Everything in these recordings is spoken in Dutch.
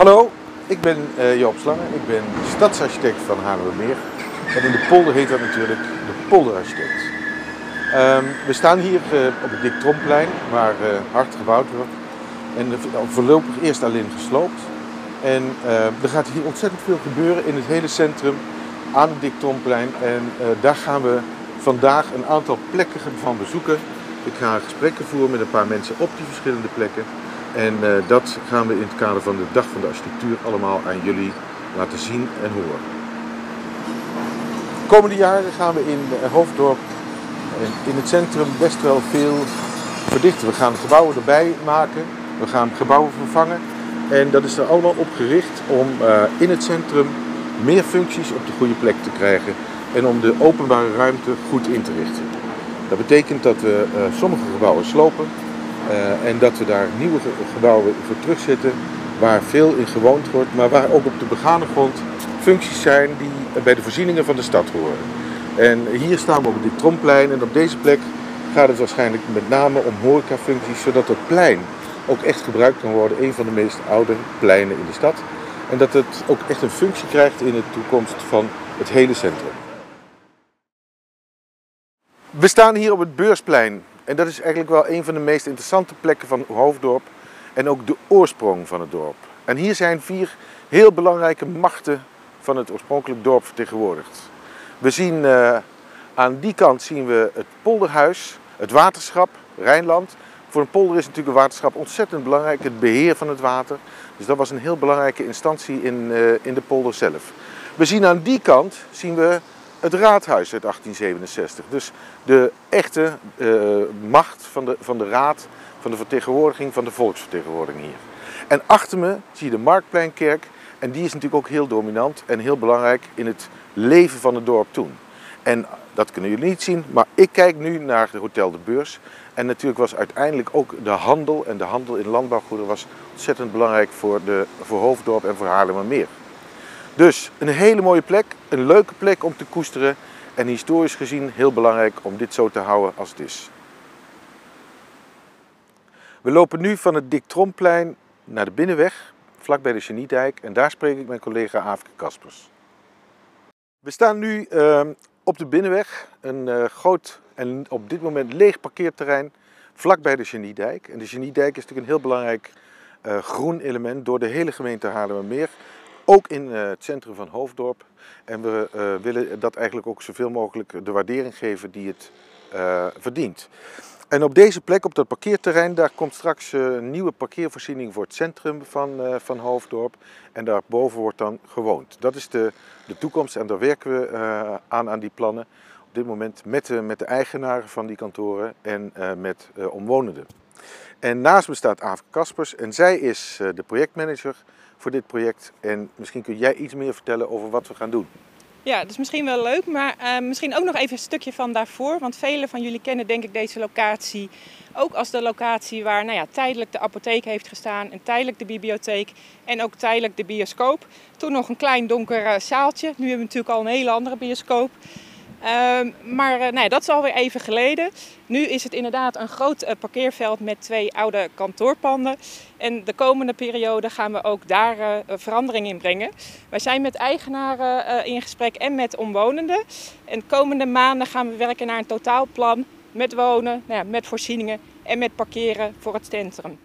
Hallo, ik ben uh, Joop Slangen. Ik ben stadsarchitect van Haarlemmermeer. En in de polder heet dat natuurlijk de polderarchitect. Um, we staan hier uh, op het Dick Tromplein, waar uh, hard gebouwd wordt. En voorlopig eerst alleen gesloopt. En er gaat hier ontzettend veel gebeuren in het hele centrum aan het Dick Tromplein. En daar gaan we vandaag een aantal plekken van bezoeken. Ik ga gesprekken voeren met een paar mensen op die verschillende plekken. En uh, dat gaan we in het kader van de Dag van de Architectuur allemaal aan jullie laten zien en horen. De komende jaren gaan we in Hoofddorp in het centrum best wel veel verdichten. We gaan gebouwen erbij maken, we gaan gebouwen vervangen. En dat is er allemaal op gericht om in het centrum meer functies op de goede plek te krijgen en om de openbare ruimte goed in te richten. Dat betekent dat we sommige gebouwen slopen, en dat we daar nieuwe gebouwen voor terugzetten waar veel in gewoond wordt, maar waar ook op de begane grond functies zijn die bij de voorzieningen van de stad horen. En hier staan we op het Tromplein en op deze plek gaat het waarschijnlijk met name om horecafuncties, zodat het plein ook echt gebruikt kan worden, een van de meest oude pleinen in de stad. En dat het ook echt een functie krijgt in de toekomst van het hele centrum. We staan hier op het Beursplein en dat is eigenlijk wel een van de meest interessante plekken van Hoofddorp en ook de oorsprong van het dorp. En hier zijn vier heel belangrijke machten van het oorspronkelijk dorp vertegenwoordigd. We zien uh, aan die kant zien we het polderhuis, het waterschap, Rijnland. Voor een polder is natuurlijk een waterschap ontzettend belangrijk, het beheer van het water. Dus dat was een heel belangrijke instantie in, uh, in de polder zelf. We zien aan die kant zien we het raadhuis uit 1867. Dus de echte uh, macht van de, van de raad, van de vertegenwoordiging, van de volksvertegenwoordiging hier. En achter me zie je de Marktpleinkerk. En die is natuurlijk ook heel dominant en heel belangrijk in het leven van het dorp toen. En dat kunnen jullie niet zien, maar ik kijk nu naar het Hotel de Beurs. En natuurlijk was uiteindelijk ook de handel en de handel in landbouwgoederen was ontzettend belangrijk voor, de, voor Hoofddorp en voor Haarlemmermeer. Dus een hele mooie plek, een leuke plek om te koesteren en historisch gezien heel belangrijk om dit zo te houden als het is. We lopen nu van het Dik Tromplein naar de Binnenweg, vlakbij de Geniedijk en daar spreek ik mijn collega Aafke Kaspers. We staan nu uh, op de Binnenweg, een uh, groot en op dit moment leeg parkeerterrein vlakbij de Geniedijk. En de Geniedijk is natuurlijk een heel belangrijk uh, groen element door de hele gemeente Haarlemmermeer. Ook in eh, het centrum van Hoofddorp. En we uh, willen dat eigenlijk ook zoveel mogelijk de waardering geven die het uh, verdient. En op deze plek, op dat parkeerterrein, daar komt straks een nieuwe parkeervoorziening voor het centrum van, van Hoofddorp. En daarboven wordt dan gewoond. Dat is de, de toekomst en daar werken we aan, aan die plannen. Op dit moment met de, met de eigenaren van die kantoren en met omwonenden. En naast me staat Aaf Kaspers en zij is de projectmanager voor dit project. En misschien kun jij iets meer vertellen over wat we gaan doen. Ja, dat is misschien wel leuk, maar uh, misschien ook nog even een stukje van daarvoor. Want velen van jullie kennen denk ik deze locatie ook als de locatie waar nou ja, tijdelijk de apotheek heeft gestaan en tijdelijk de bibliotheek en ook tijdelijk de bioscoop. Toen nog een klein donker uh, zaaltje, nu hebben we natuurlijk al een hele andere bioscoop. Uh, maar uh, nee, dat is alweer even geleden. Nu is het inderdaad een groot uh, parkeerveld met twee oude kantoorpanden. En de komende periode gaan we ook daar uh, verandering in brengen. Wij zijn met eigenaren in gesprek en met omwonenden. En de komende maanden gaan we werken naar een totaalplan met wonen, nou ja, met voorzieningen en met parkeren voor het centrum.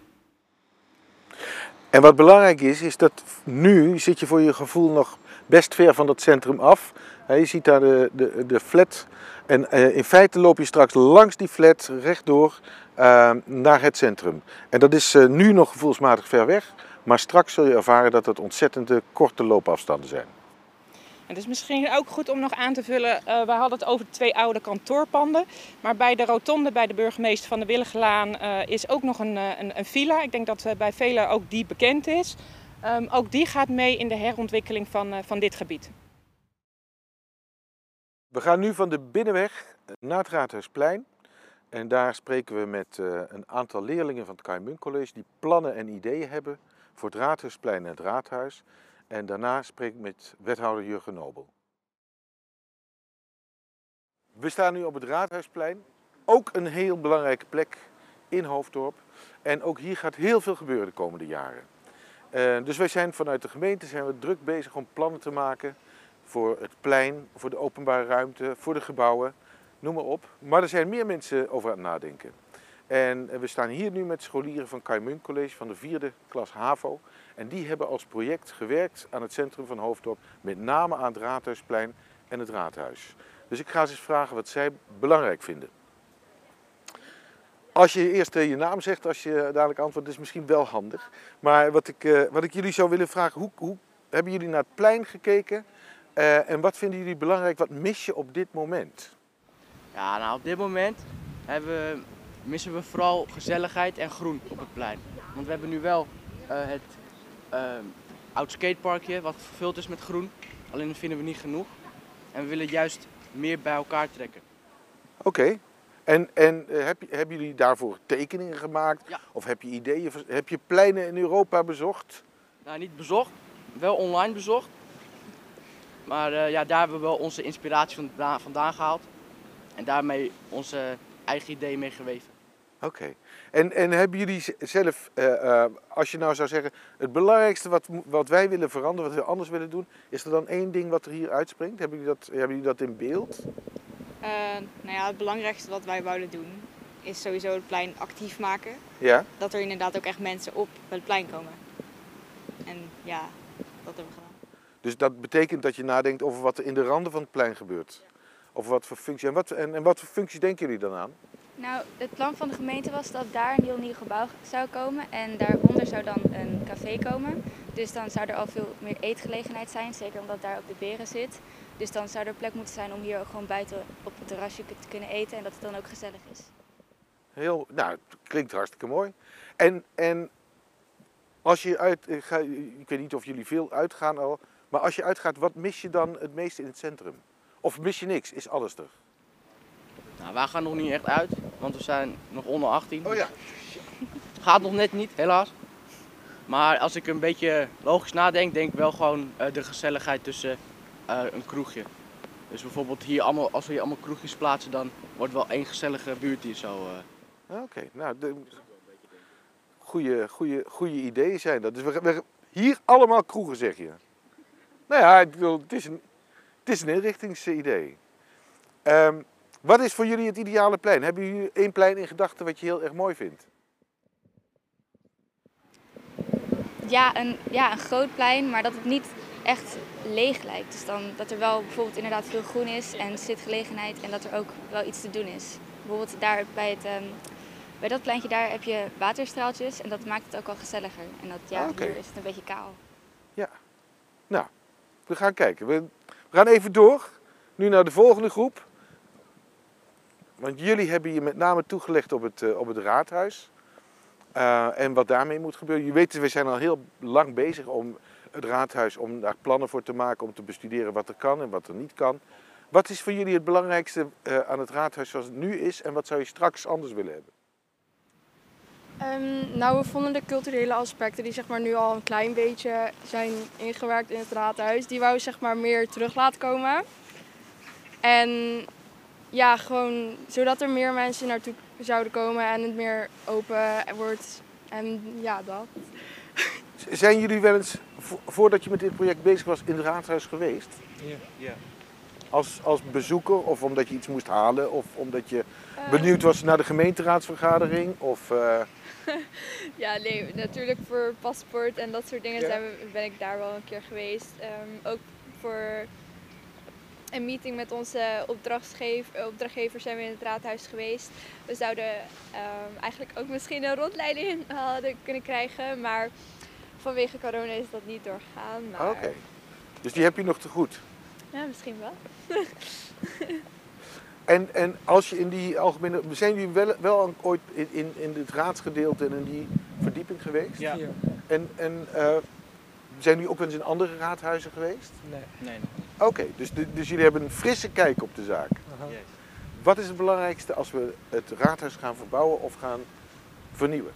En wat belangrijk is, is dat nu zit je voor je gevoel nog best ver van dat centrum af. Je ziet daar de, de, de flat. En in feite loop je straks langs die flat rechtdoor uh, naar het centrum. En dat is uh, nu nog gevoelsmatig ver weg. Maar straks zul je ervaren dat het ontzettende korte loopafstanden zijn. Het is misschien ook goed om nog aan te vullen. We hadden het over twee oude kantoorpanden. Maar bij de rotonde bij de burgemeester van de Willigelaan uh, is ook nog een, een, een, villa. Ik denk dat bij velen ook die bekend is. Um, ook die gaat mee in de herontwikkeling van, van dit gebied. We gaan nu van de Binnenweg naar het Raadhuisplein. En daar spreken we met uh, een aantal leerlingen van het Munk College die plannen en ideeën hebben voor het Raadhuisplein en het Raadhuis. En daarna spreek ik met wethouder Jurgen Nobel. We staan nu op het Raadhuisplein. Ook een heel belangrijke plek in Hoofddorp. En ook hier gaat heel veel gebeuren de komende jaren. Uh, dus wij zijn vanuit de gemeente zijn we druk bezig om plannen te maken voor het plein, voor de openbare ruimte, voor de gebouwen, noem maar op. Maar er zijn meer mensen over aan het nadenken. En we staan hier nu met scholieren van Kaimun College van de vierde klas HAVO. En die hebben als project gewerkt aan het centrum van Hoofddorp, met name aan het Raadhuisplein en het Raadhuis. Dus ik ga ze eens vragen wat zij belangrijk vinden. Als je eerst eh, je naam zegt, als je dadelijk antwoordt, is misschien wel handig. Maar wat ik, eh, wat ik jullie zou willen vragen, hoe, hoe hebben jullie naar het plein gekeken? Uh, en wat vinden jullie belangrijk? Wat mis je op dit moment? Ja, nou op dit moment we, missen we vooral gezelligheid en groen op het plein. Want we hebben nu wel het oud skateparkje wat gevuld is met groen. Alleen dat vinden we niet genoeg. En we willen juist meer bij elkaar trekken. Oké. En, en heb, hebben jullie daarvoor tekeningen gemaakt? Ja. Of heb je ideeën? Heb je pleinen in Europa bezocht? Nou, niet bezocht. Wel online bezocht. Maar uh, ja, daar hebben we wel onze inspiratie vandaan gehaald. En daarmee onze eigen ideeën mee geweven. Oké. En, en hebben jullie zelf, uh, als je nou zou zeggen, het belangrijkste wat, wat wij willen veranderen, wat we anders willen doen, is er dan één ding wat er hier uitspringt? Hebben jullie dat, hebben jullie dat in beeld? Uh, nou ja, het belangrijkste wat wij wouden doen, is sowieso het plein actief maken. Ja. Dat er inderdaad ook echt mensen op het plein komen. En ja, dat hebben we gedaan. Dus dat betekent dat je nadenkt over wat er in de randen van het plein gebeurt? Of wat voor functie. En wat, en, en wat voor functie denken jullie dan aan? Nou, het plan van de gemeente was dat daar een heel nieuw gebouw zou komen en daaronder zou dan een café komen. Dus dan zou er al veel meer eetgelegenheid zijn, zeker omdat daar ook de beren zit. Dus dan zou er plek moeten zijn om hier ook gewoon buiten op het terrasje te kunnen eten en dat het dan ook gezellig is. Heel, nou, klinkt hartstikke mooi. En, en als je uit, ik weet niet of jullie veel uitgaan al, maar als je uitgaat, wat mis je dan het meeste in het centrum? Of mis je niks? Is alles er? Nou, wij gaan nog niet echt uit, want we zijn nog onder 18. Oh ja. Gaat nog net niet, helaas. Maar als ik een beetje logisch nadenk, denk ik wel gewoon uh, de gezelligheid tussen uh, een kroegje. Dus bijvoorbeeld hier allemaal, als we hier allemaal kroegjes plaatsen, dan wordt wel één gezellige buurt hier zo. Uh... Oké, okay. nou, de... goede, goede, goede ideeën zijn dat. Dus we, we, hier allemaal kroegen, zeg je? Nou ja, ik bedoel, het is een, het is een inrichtingsidee. Um, wat is voor jullie het ideale plein? Hebben jullie één plein in gedachten wat je heel erg mooi vindt? Ja een, ja, een groot plein, maar dat het niet echt leeg lijkt. Dus dan dat er wel bijvoorbeeld inderdaad veel groen is en zitgelegenheid en dat er ook wel iets te doen is. Bijvoorbeeld daar bij, het, um, bij dat pleintje daar heb je waterstraaltjes en dat maakt het ook wel gezelliger. En dat, ja, okay. hier is het een beetje kaal. Ja, nou, we gaan kijken. We, gaan even door. Nu naar de volgende groep. Want jullie hebben je met name toegelegd op het, uh, op het raadhuis. Uh, en wat daarmee moet gebeuren. Je weet, we zijn al heel lang bezig om het raadhuis, om daar plannen voor te maken, om te bestuderen wat er kan en wat er niet kan. Wat is voor jullie het belangrijkste uh, aan het raadhuis zoals het nu is en wat zou je straks anders willen hebben? Um, nou, we vonden de culturele aspecten die zeg maar, nu al een klein beetje zijn ingewerkt in het raadhuis, die wou we zeg maar, meer terug laten komen. En ja, gewoon zodat er meer mensen naartoe zouden komen en het meer open wordt. En ja, dat. Zijn jullie wel eens, voordat je met dit project bezig was, in het raadhuis geweest? Ja. ja. Als, als bezoeker of omdat je iets moest halen of omdat je benieuwd was naar de gemeenteraadsvergadering? Of, uh... ja, nee, natuurlijk voor paspoort en dat soort dingen ja. zijn we, ben ik daar wel een keer geweest. Um, ook voor een meeting met onze opdrachtgever, zijn we in het raadhuis geweest. We zouden um, eigenlijk ook misschien een rondleiding hadden kunnen krijgen, maar vanwege corona is dat niet doorgegaan. Maar... Oké, okay. dus die heb je nog te goed? Ja, misschien wel. en, en als je in die algemene. Zijn jullie wel, wel ooit in, in, in het raadsgedeelte en in die verdieping geweest? Ja. En, en uh, zijn jullie ook wel eens in andere raadhuizen geweest? Nee. Nee. Oké, okay, dus, dus jullie hebben een frisse kijk op de zaak. Aha. Yes. Wat is het belangrijkste als we het raadhuis gaan verbouwen of gaan vernieuwen?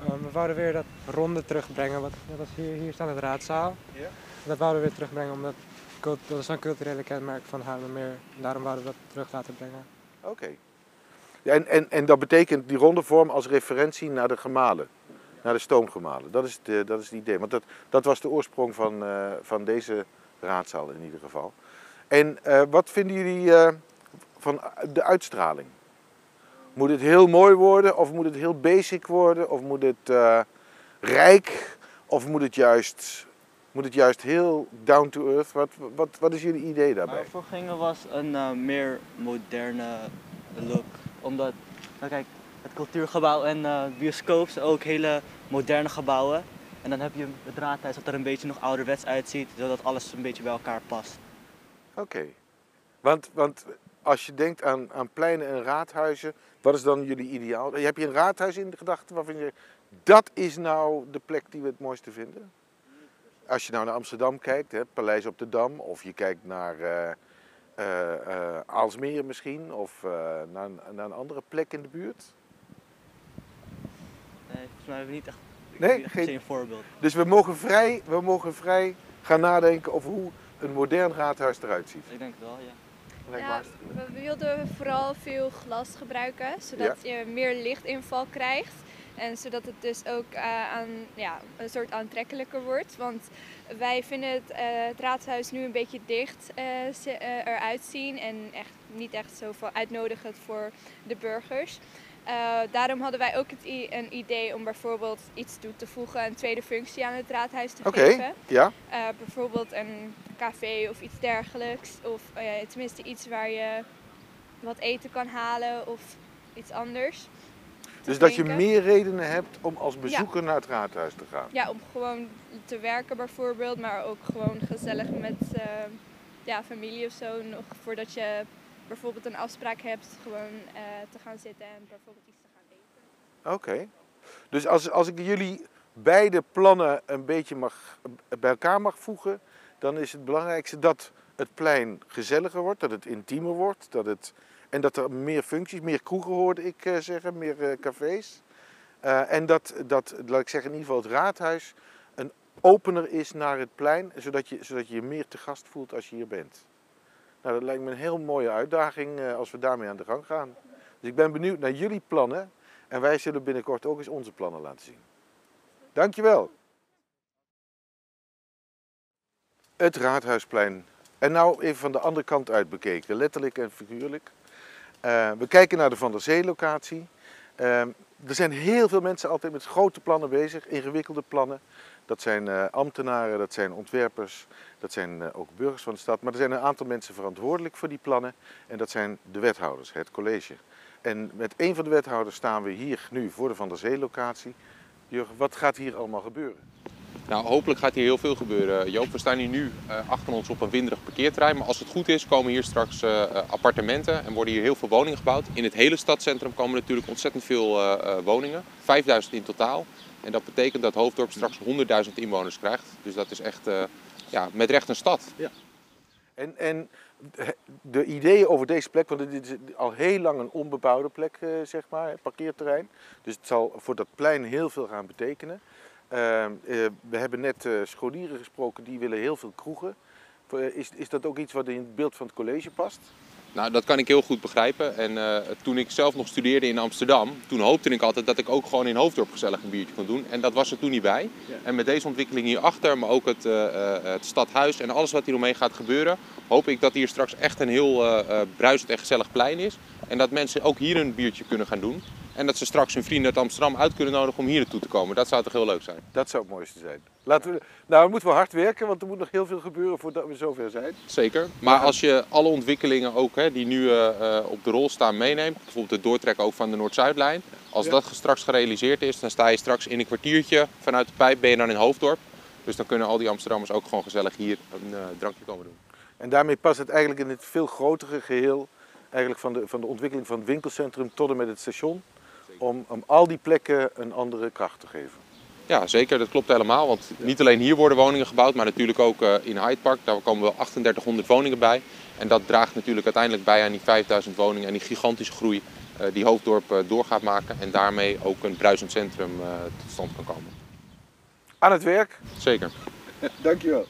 Uh, we wouden weer dat ronde terugbrengen. Wat, dat hier, hier staat het raadzaal. Ja. Dat wouden we weer terugbrengen omdat dat is een culturele kenmerk van Haarlemmermeer. Daarom wouden we dat terug laten brengen. Oké. En, en, en dat betekent die ronde vorm als referentie naar de gemalen. naar de stoom gemalen. Dat is, de, dat is het idee. Want dat, dat was de oorsprong van, eh, van deze raadzaal in ieder geval. En eh, wat vinden jullie eh, van de uitstraling? Moet het heel mooi worden of moet het heel basic worden? Of moet het eh, rijk of moet het juist, moet het juist heel down to earth? Wat, wat, wat is jullie idee daarbij? Waar we voor gingen was een eh, meer moderne look. Omdat, nou kijk, het cultuurgebouw en eh bioscoop zijn ook hele moderne gebouwen. En dan heb je het raadhuis dat er een beetje nog ouderwets uitziet, zodat alles een beetje bij elkaar past. Oké. Want, want als je denkt aan, aan pleinen en raadhuizen, wat is dan jullie ideaal? Heb je een raadhuis in de gedachten waarvan je dat is nou de plek die we het mooiste vinden? Als je nou naar Amsterdam kijkt, hè, Paleis op de Dam, of je kijkt naar eh eh, eh, Aalsmeer misschien, of eh, naar, een- naar een andere plek in de buurt. Nee, volgens mij hebben we niet echt Nee, niet echt geen- een voorbeeld. Dus we mogen, vrij, we mogen vrij gaan nadenken over hoe een modern raadhuis eruit ziet. Ik denk het wel, ja. Ja, we wilden vooral veel glas gebruiken, zodat je meer lichtinval krijgt. En zodat het dus ook eh, aan, ja, een soort aantrekkelijker wordt. Want wij vinden het, eh, het raadhuis nu een beetje dicht eh, eruit zien. En echt niet echt zoveel uitnodigend voor de burgers. Daarom hadden wij ook het een idee om bijvoorbeeld iets toe te voegen, een tweede functie aan het raadhuis te Oké, geven. ja. Bijvoorbeeld een café of iets dergelijks. Of tenminste iets waar je wat eten kan halen of iets anders. Dus dat je meer redenen hebt om als bezoeker naar het raadhuis te gaan. Ja, om gewoon te werken bijvoorbeeld, maar ook gewoon gezellig met eh, ja, familie of zo. Nog voordat je bijvoorbeeld een afspraak hebt, gewoon eh, te gaan zitten en bijvoorbeeld iets te gaan eten. Oké. Dus als, als ik jullie beide plannen een beetje mag, bij elkaar mag voegen, dan is het belangrijkste dat het plein gezelliger wordt, dat het intiemer wordt, dat het, en dat er meer functies, meer kroegen hoorde ik eh, zeggen, meer eh, cafés. Eh, en dat, dat, laat ik zeggen, in ieder geval het raadhuis een opener is naar het plein, zodat je zodat je, je meer te gast voelt als je hier bent. Nou, dat lijkt me een heel mooie uitdaging als we daarmee aan de gang gaan. Dus ik ben benieuwd naar jullie plannen. En wij zullen binnenkort ook eens onze plannen laten zien. Dankjewel. Het Raadhuisplein. En nou even van de andere kant uit bekeken, letterlijk en figuurlijk. Eh, we kijken naar de Van der Zee locatie. Eh, er zijn heel veel mensen altijd met grote plannen bezig, ingewikkelde plannen. Dat zijn eh, ambtenaren, dat zijn ontwerpers, dat zijn eh, ook burgers van de stad. Maar er zijn een aantal mensen verantwoordelijk voor die plannen. En dat zijn de wethouders, het college. En met een van de wethouders staan we hier nu voor de Van der Zee locatie. Jurgen, wat gaat hier allemaal gebeuren? Nou, hopelijk gaat hier heel veel gebeuren. Joop, we staan hier nu eh, achter ons op een winderig parkeerterrein. Maar als het goed is, komen hier straks eh, eh, appartementen en worden hier heel veel woningen gebouwd. In het hele stadscentrum komen natuurlijk ontzettend veel woningen. 5000 in totaal. En dat betekent dat Hoofddorp straks 100.000 inwoners krijgt. Dus dat is echt ja, met recht een stad. En, en de ideeën over deze plek, want dit is al heel lang een onbebouwde plek, zeg maar, parkeerterrein. Dus het zal voor dat plein heel veel gaan betekenen. Uh, eh, we hebben net eh, scholieren gesproken, die willen heel veel kroegen. Eh, Is, is dat ook iets wat in het beeld van het college past? Nou, dat kan ik heel goed begrijpen. En toen ik zelf nog studeerde in Amsterdam, toen hoopte ik altijd dat ik ook gewoon in Hoofddorp gezellig een biertje kon doen. En dat was er toen niet bij. En met deze ontwikkeling hierachter, maar ook het, het stadhuis en alles wat hier omheen gaat gebeuren, hoop ik dat hier straks echt een heel eh, bruisend en gezellig plein is. En dat mensen ook hier een biertje kunnen gaan doen. En dat ze straks hun vrienden uit Amsterdam uit kunnen nodigen om hier naartoe te komen. Dat zou toch heel leuk zijn. Dat zou het mooiste zijn. Laten we, nou, we moeten wel hard werken, want er moet nog heel veel gebeuren voordat we zover zijn. Zeker. Maar als je alle ontwikkelingen ook hè, die nu eh, eh, op de rol staan meeneemt, bijvoorbeeld het doortrekken ook van de Noord-Zuidlijn. Als Ja. dat straks gerealiseerd is, dan sta je straks in een kwartiertje vanuit de pijp ben je dan in Hoofddorp. Dus dan kunnen al die Amsterdammers ook gewoon gezellig hier een eh, drankje komen doen. En daarmee past het eigenlijk in het veel grotere geheel eigenlijk van, de, van de ontwikkeling van het winkelcentrum tot en met het station. Om, om al die plekken een andere kracht te geven. Ja, zeker. Dat klopt helemaal. Want niet alleen hier worden woningen gebouwd, maar natuurlijk ook eh, in Hyde Park. Daar komen wel 3800 woningen bij. En dat draagt natuurlijk uiteindelijk bij aan die 5000 woningen en die gigantische groei eh, die Hoofddorp eh, door gaat maken. En daarmee ook een bruisend centrum tot stand kan komen. Aan het werk. Zeker. Dankjewel.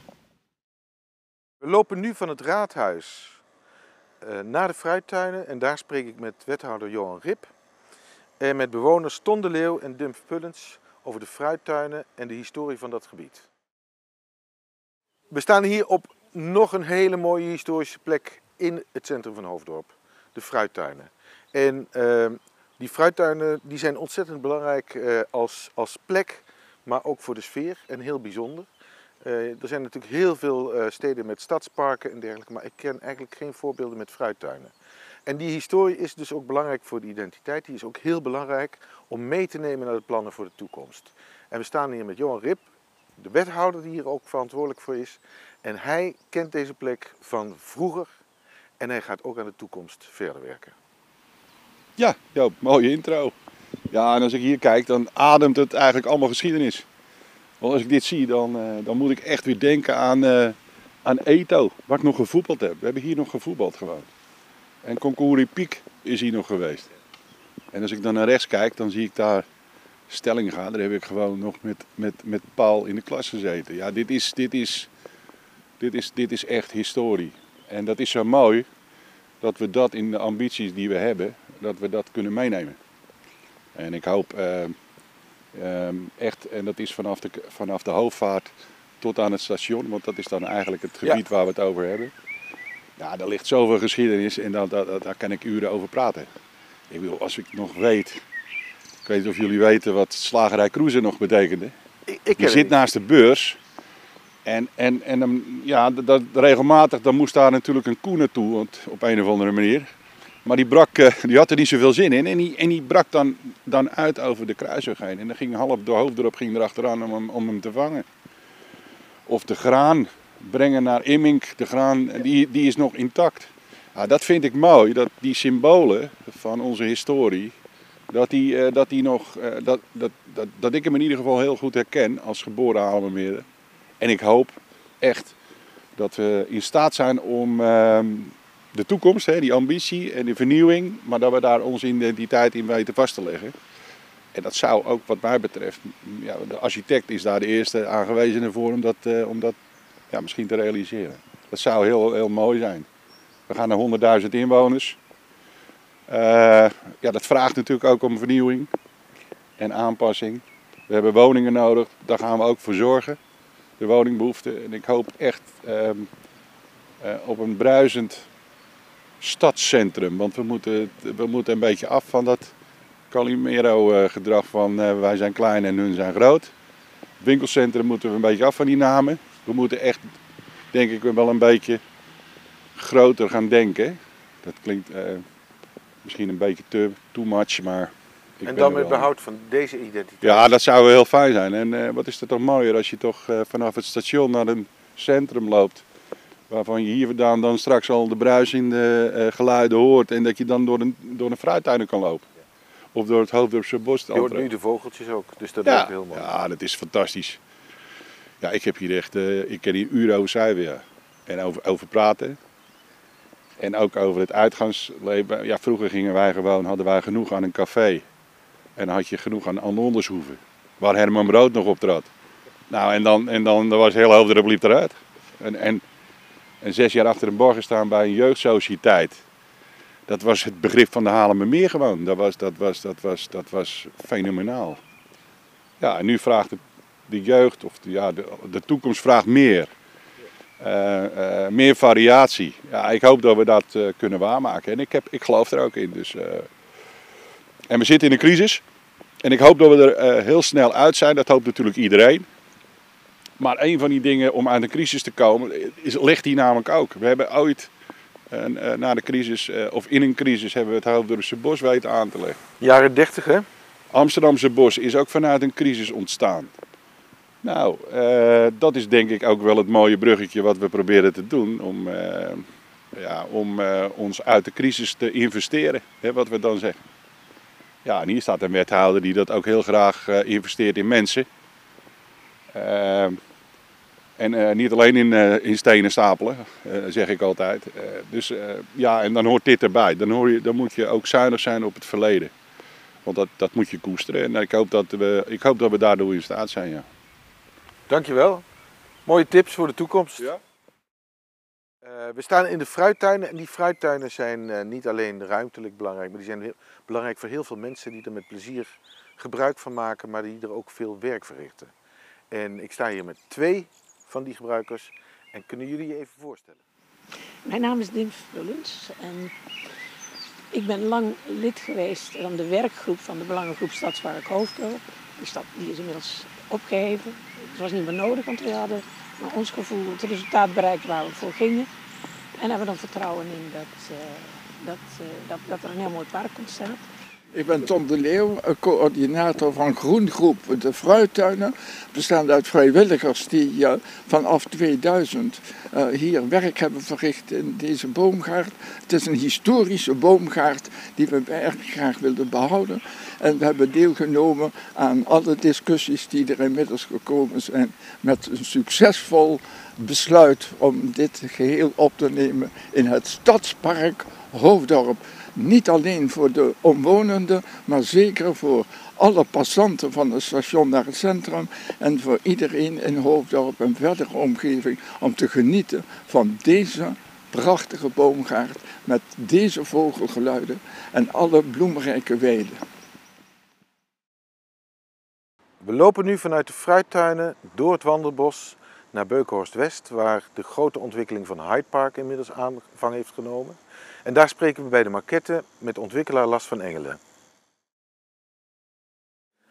We lopen nu van het raadhuis naar de fruittuinen en daar spreek ik met wethouder Johan Rip en met bewoners Ton de Leeuw en Dumf Pullens over de fruittuinen en de historie van dat gebied. We staan hier op nog een hele mooie historische plek in het centrum van Hoofddorp, de fruittuinen. En uh, die fruittuinen die zijn ontzettend belangrijk uh, als, als plek, maar ook voor de sfeer en heel bijzonder. Uh, er zijn natuurlijk heel veel uh, steden met stadsparken en dergelijke, maar ik ken eigenlijk geen voorbeelden met fruittuinen. En die historie is dus ook belangrijk voor de identiteit. Die is ook heel belangrijk om mee te nemen naar de plannen voor de toekomst. En we staan hier met Johan Rip, de wethouder die hier ook verantwoordelijk voor is. En hij kent deze plek van vroeger en hij gaat ook aan de toekomst verder werken. Ja, Joop, mooie intro. Ja, en als ik hier kijk, dan ademt het eigenlijk allemaal geschiedenis. Want als ik dit zie, dan, uh, dan moet ik echt weer denken aan, uh, aan Eto, waar ik nog gevoetbald heb. We hebben hier nog gevoetbald gewoon. En Concours Piek is hier nog geweest. En als ik dan naar rechts kijk, dan zie ik daar Stellinga. Daar heb ik gewoon nog met, met, met Paul in de klas gezeten. Ja, dit is, dit, is, dit, is, dit is echt historie. En dat is zo mooi dat we dat in de ambities die we hebben, dat we dat kunnen meenemen. En ik hoop uh, uh, echt, en dat is vanaf de, vanaf de hoofdvaart tot aan het station, want dat is dan eigenlijk het gebied ja. waar we het over hebben. Ja, daar ligt zoveel geschiedenis en daar, daar, daar kan ik uren over praten. Ik wil, als ik nog weet, ik weet niet of jullie weten wat slagerij Cruiser nog betekende. Ik, ik Je zit naast de beurs en, en, en dan, ja, dat, regelmatig dan moest daar natuurlijk een koe naartoe, want, op een of andere manier. Maar die, brak, eh, die had er niet zoveel zin in en die, en die brak dan, dan uit over de kruisweg heen. En dan ging half de hoofddorp ging erachteraan om hem, om hem te vangen. Of de graan brengen naar Immink, de graan, die, die is nog intact. Dat vind ik mooi, dat die symbolen van onze historie, dat, die, uh, dat, die nog, uh, dat, dat, dat, dat ik hem in ieder geval heel goed herken als geboren Haarlemmermeerder. En ik hoop echt dat we in staat zijn om uh, de toekomst, die ambitie en de vernieuwing, maar dat we daar onze identiteit in weten vast te leggen. En dat zou ook wat mij betreft, ja, de architect is daar de eerste aangewezen voor om dat, uh, om dat ja, misschien te realiseren. Dat zou heel, heel mooi zijn. We gaan naar 100.000 inwoners. Uh, ja, dat vraagt natuurlijk ook om vernieuwing en aanpassing. We hebben woningen nodig, daar gaan we ook voor zorgen. De woningbehoefte. En ik hoop echt uh, uh, op een bruisend stadscentrum. Want we moeten, we moeten een beetje af van dat Calimero-gedrag van wij zijn klein en hun zijn groot. Winkelcentrum moeten we een beetje af van die namen. We moeten echt, denk ik, wel een beetje groter gaan denken. Dat klinkt uh, misschien een beetje te too much, maar... Ik en dan met behoud van deze identiteit? Ja, dat zou heel fijn zijn. En uh, wat is er toch mooier als je toch uh, vanaf het station naar een centrum loopt. Waarvan je hier vandaan dan straks al de bruisende geluiden hoort. En dat je dan door een, door een fruittuin kan lopen. Of door het Hoofddorpse bos. Je hoort nu de vogeltjes ook, dus dat ja, is heel mooi. Ja, dat is fantastisch. Ja, ik heb hier echt, ik ken hier uren over cijfer. En over, over praten. En ook over het uitgangsleven. Ja, vroeger gingen wij gewoon, hadden wij genoeg aan een café. En had je genoeg aan Andershoeven. Waar Herman Brood nog optrad. Nou, en dan, en dan was heel Hoofddorp liep eruit. En, en, en zes jaar achter een borgen staan bij een jeugdsociëteit. Dat was het begrip van de Haarlemmermeer gewoon. Dat was, dat, was, dat, was, dat was fenomenaal. Ja, en nu vraagt de jeugd, of de, ja, de, de toekomst vraagt meer. Uh, uh, meer variatie. Ja, ik hoop dat we dat uh, kunnen waarmaken. En ik, heb, ik geloof er ook in. Dus, en we zitten in een crisis. En ik hoop dat we er heel snel uit zijn. Dat hoopt natuurlijk iedereen. Maar een van die dingen om uit een crisis te komen, is, ligt hier namelijk ook. We hebben ooit na de crisis, of in een crisis, hebben we het Hoofddorpse bos weten aan te leggen. Jaren 30 hè? Amsterdamse bos is ook vanuit een crisis ontstaan. Nou, uh, dat is denk ik ook wel het mooie bruggetje wat we proberen te doen om, uh, ja, om uh, ons uit de crisis te investeren, hè, wat we dan zeggen. Ja, en hier staat een wethouder die dat ook heel graag investeert in mensen. en niet alleen in, in stenen stapelen, zeg ik altijd. dus ja, en dan hoort dit erbij. Dan, hoor je, dan moet je ook zuinig zijn op het verleden. Want dat, dat moet je koesteren. En ik hoop dat we, ik hoop dat we daardoor in staat zijn, ja. Dankjewel. Mooie tips voor de toekomst. Ja. Uh, we staan in de fruittuinen en die fruittuinen zijn uh, niet alleen ruimtelijk belangrijk, maar die zijn heel belangrijk voor heel veel mensen die er met plezier gebruik van maken, maar die er ook veel werk verrichten. En ik sta hier met twee van die gebruikers en kunnen jullie je even voorstellen? Mijn naam is Dim Vullens en ik ben lang lid geweest van de werkgroep van de Belangengroep Stadspark Hoofddorp. Die, stad, die is inmiddels opgeheven. Het was niet meer nodig, want we hadden naar ons gevoel het resultaat bereikt waar we voor gingen. En hebben dan vertrouwen in dat, uh, dat, uh, dat, dat er een heel mooi park ontstaat. Ik ben Tom de Leeuw, coördinator van Groengroep de Fruittuinen. Bestaande uit vrijwilligers die vanaf 2000 uh, hier werk hebben verricht in deze boomgaard. Het is een historische boomgaard die we erg graag wilden behouden. En we hebben deelgenomen aan alle discussies die er inmiddels gekomen zijn met een succesvol besluit om dit geheel op te nemen in het Stadspark Hoofddorp. Niet alleen voor de omwonenden, maar zeker voor alle passanten van het station naar het centrum en voor iedereen in Hoofddorp en verdere omgeving om te genieten van deze prachtige boomgaard met deze vogelgeluiden en alle bloemrijke weiden. We lopen nu vanuit de fruittuinen door het wandelbos naar Beukenhorst West, waar de grote ontwikkeling van Hyde Park inmiddels aanvang heeft genomen. En daar spreken we bij de maquette met ontwikkelaar Las van Engelen.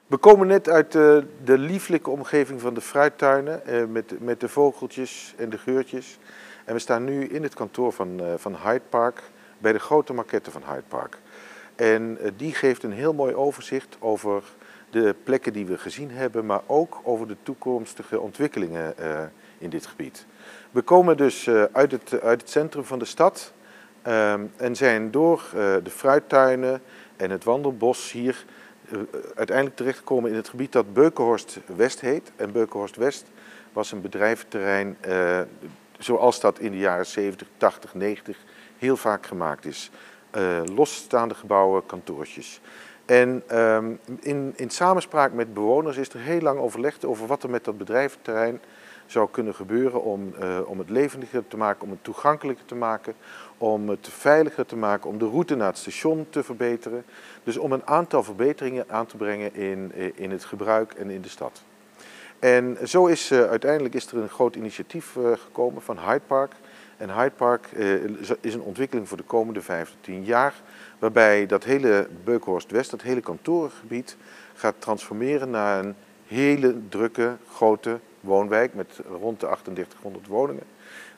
We komen net uit de, de lieflijke omgeving van de fruittuinen eh, met, met de vogeltjes en de geurtjes. En we staan nu in het kantoor van, uh, van Hyde Park bij de grote maquette van Hyde Park. En uh, die geeft een heel mooi overzicht over de plekken die we gezien hebben, maar ook over de toekomstige ontwikkelingen uh, in dit gebied. We komen dus uit, het, uit het centrum van de stad um, en zijn door de fruittuinen en het wandelbos hier uiteindelijk terechtgekomen in het gebied dat Beukenhorst West heet. En Beukenhorst West was een bedrijventerrein zoals dat in de jaren 70, 80, 90 heel vaak gemaakt is. Losstaande gebouwen, kantoortjes. En um, in, in samenspraak met bewoners is er heel lang overlegd over wat er met dat bedrijventerrein zou kunnen gebeuren om, uh, om het levendiger te maken, om het toegankelijker te maken, om het veiliger te maken, om de route naar het station te verbeteren. Dus om een aantal verbeteringen aan te brengen in, in het gebruik en in de stad. En zo is uh, uiteindelijk is er een groot initiatief gekomen van Hyde Park. En Hyde Park uh, is een ontwikkeling voor de komende 15 jaar, waarbij dat hele Beukhorst West, dat hele kantorengebied, gaat transformeren naar een hele drukke, grote woonwijk met rond de 3800 woningen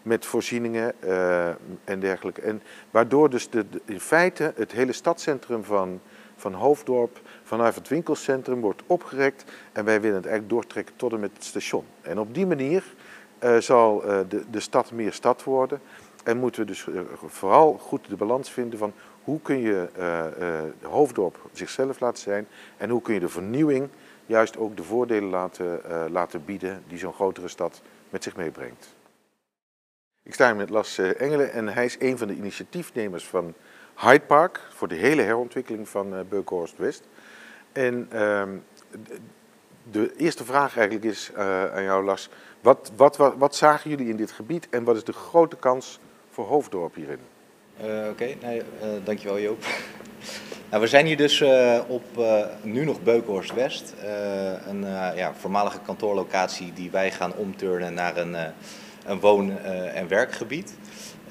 met voorzieningen uh, en dergelijke. En waardoor dus de, in feite het hele stadscentrum van, van Hoofddorp vanuit het winkelcentrum wordt opgerekt en wij willen het eigenlijk doortrekken tot en met het station. En op die manier zal uh, de, de stad meer stad worden en moeten we dus vooral goed de balans vinden van hoe kun je Hoofddorp zichzelf laten zijn en hoe kun je de vernieuwing juist ook de voordelen laten, laten bieden die zo'n grotere stad met zich meebrengt. Ik sta hier met Las eh, Engelen en hij is een van de initiatiefnemers van Hyde Park voor de hele herontwikkeling van Beukenhorst West. En uh, de eerste vraag eigenlijk is aan jou Las, wat, wat, wat, zagen jullie in dit gebied en wat is de grote kans voor Hoofddorp hierin? Uh, Oké, nee, dankjewel Joop. nou, we zijn hier dus op nu nog Beukenhorst West, een ja, voormalige kantoorlocatie die wij gaan omturnen naar een een woon- uh, en werkgebied.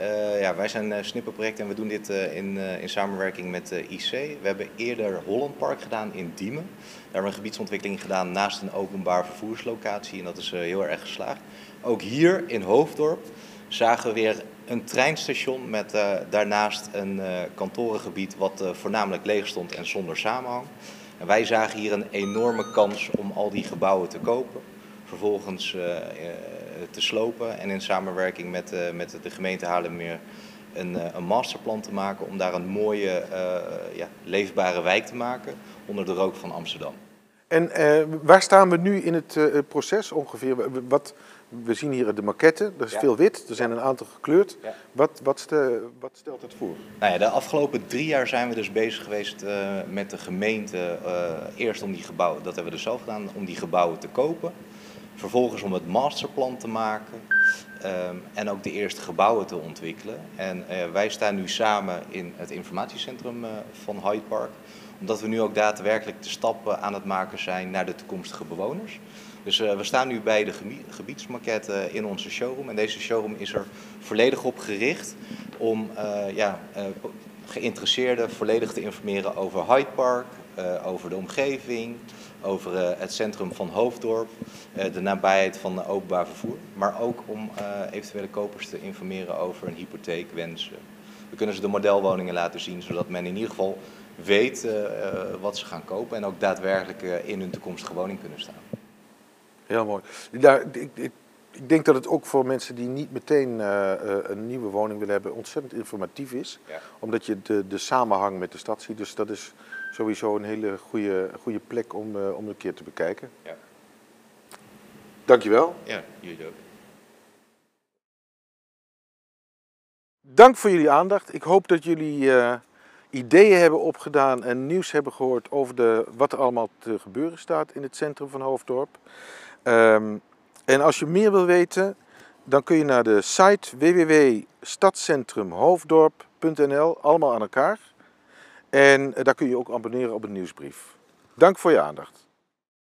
Uh, ja, wij zijn uh, Snipperproject en we doen dit in, in samenwerking met IC. We hebben eerder Holland Park gedaan in Diemen. Daar hebben we een gebiedsontwikkeling gedaan naast een openbaar vervoerslocatie en dat is heel erg geslaagd. Ook hier in Hoofddorp zagen we weer een treinstation met daarnaast een kantorengebied wat voornamelijk leeg stond en zonder samenhang. En wij zagen hier een enorme kans om al die gebouwen te kopen. Vervolgens te slopen en in samenwerking met, uh, met de gemeente Haarlemmermeer een, uh, een masterplan te maken om daar een mooie, ja, leefbare wijk te maken onder de rook van Amsterdam. En waar staan we nu in het proces ongeveer? Wat, we zien hier de maquette, er is ja. veel wit, er zijn een aantal gekleurd. Ja. Wat, wat, stel, wat, stelt het voor? Nou ja, de afgelopen drie jaar zijn we dus bezig geweest uh, met de gemeente. Eerst om die gebouwen, dat hebben we dus zelf gedaan, om die gebouwen te kopen. Vervolgens om het masterplan te maken um, en ook de eerste gebouwen te ontwikkelen. En uh, wij staan nu samen in het informatiecentrum uh, van Hyde Park Omdat we nu ook daadwerkelijk de stappen aan het maken zijn naar de toekomstige bewoners. Dus uh, we staan nu bij de gebiedsmaquette in onze showroom. En deze showroom is er volledig op gericht om ja, geïnteresseerden volledig te informeren over Hyde Park, over de omgeving, over het centrum van Hoofddorp, de nabijheid van openbaar vervoer. Maar ook om eventuele kopers te informeren over een hypotheek, wensen. We kunnen ze de modelwoningen laten zien, zodat men in ieder geval weet wat ze gaan kopen en ook daadwerkelijk in hun toekomstige woning kunnen staan. Heel mooi. Daar, ik, ik, ik, denk dat het ook voor mensen die niet meteen uh, een nieuwe woning willen hebben ontzettend informatief is. Ja. Omdat je de, de samenhang met de stad ziet. Dus dat is sowieso een hele goede, goede plek om, uh, om een keer te bekijken. Ja. Dankjewel. Ja, jullie ook. Dank voor jullie aandacht. Ik hoop dat jullie uh, ideeën hebben opgedaan en nieuws hebben gehoord over de, wat er allemaal te gebeuren staat in het centrum van Hoofddorp. Um, en als je meer wil weten, dan kun je naar de site www.stadcentrumhoofddorp.nl, allemaal aan elkaar. En daar kun je ook abonneren op een nieuwsbrief. Dank voor je aandacht.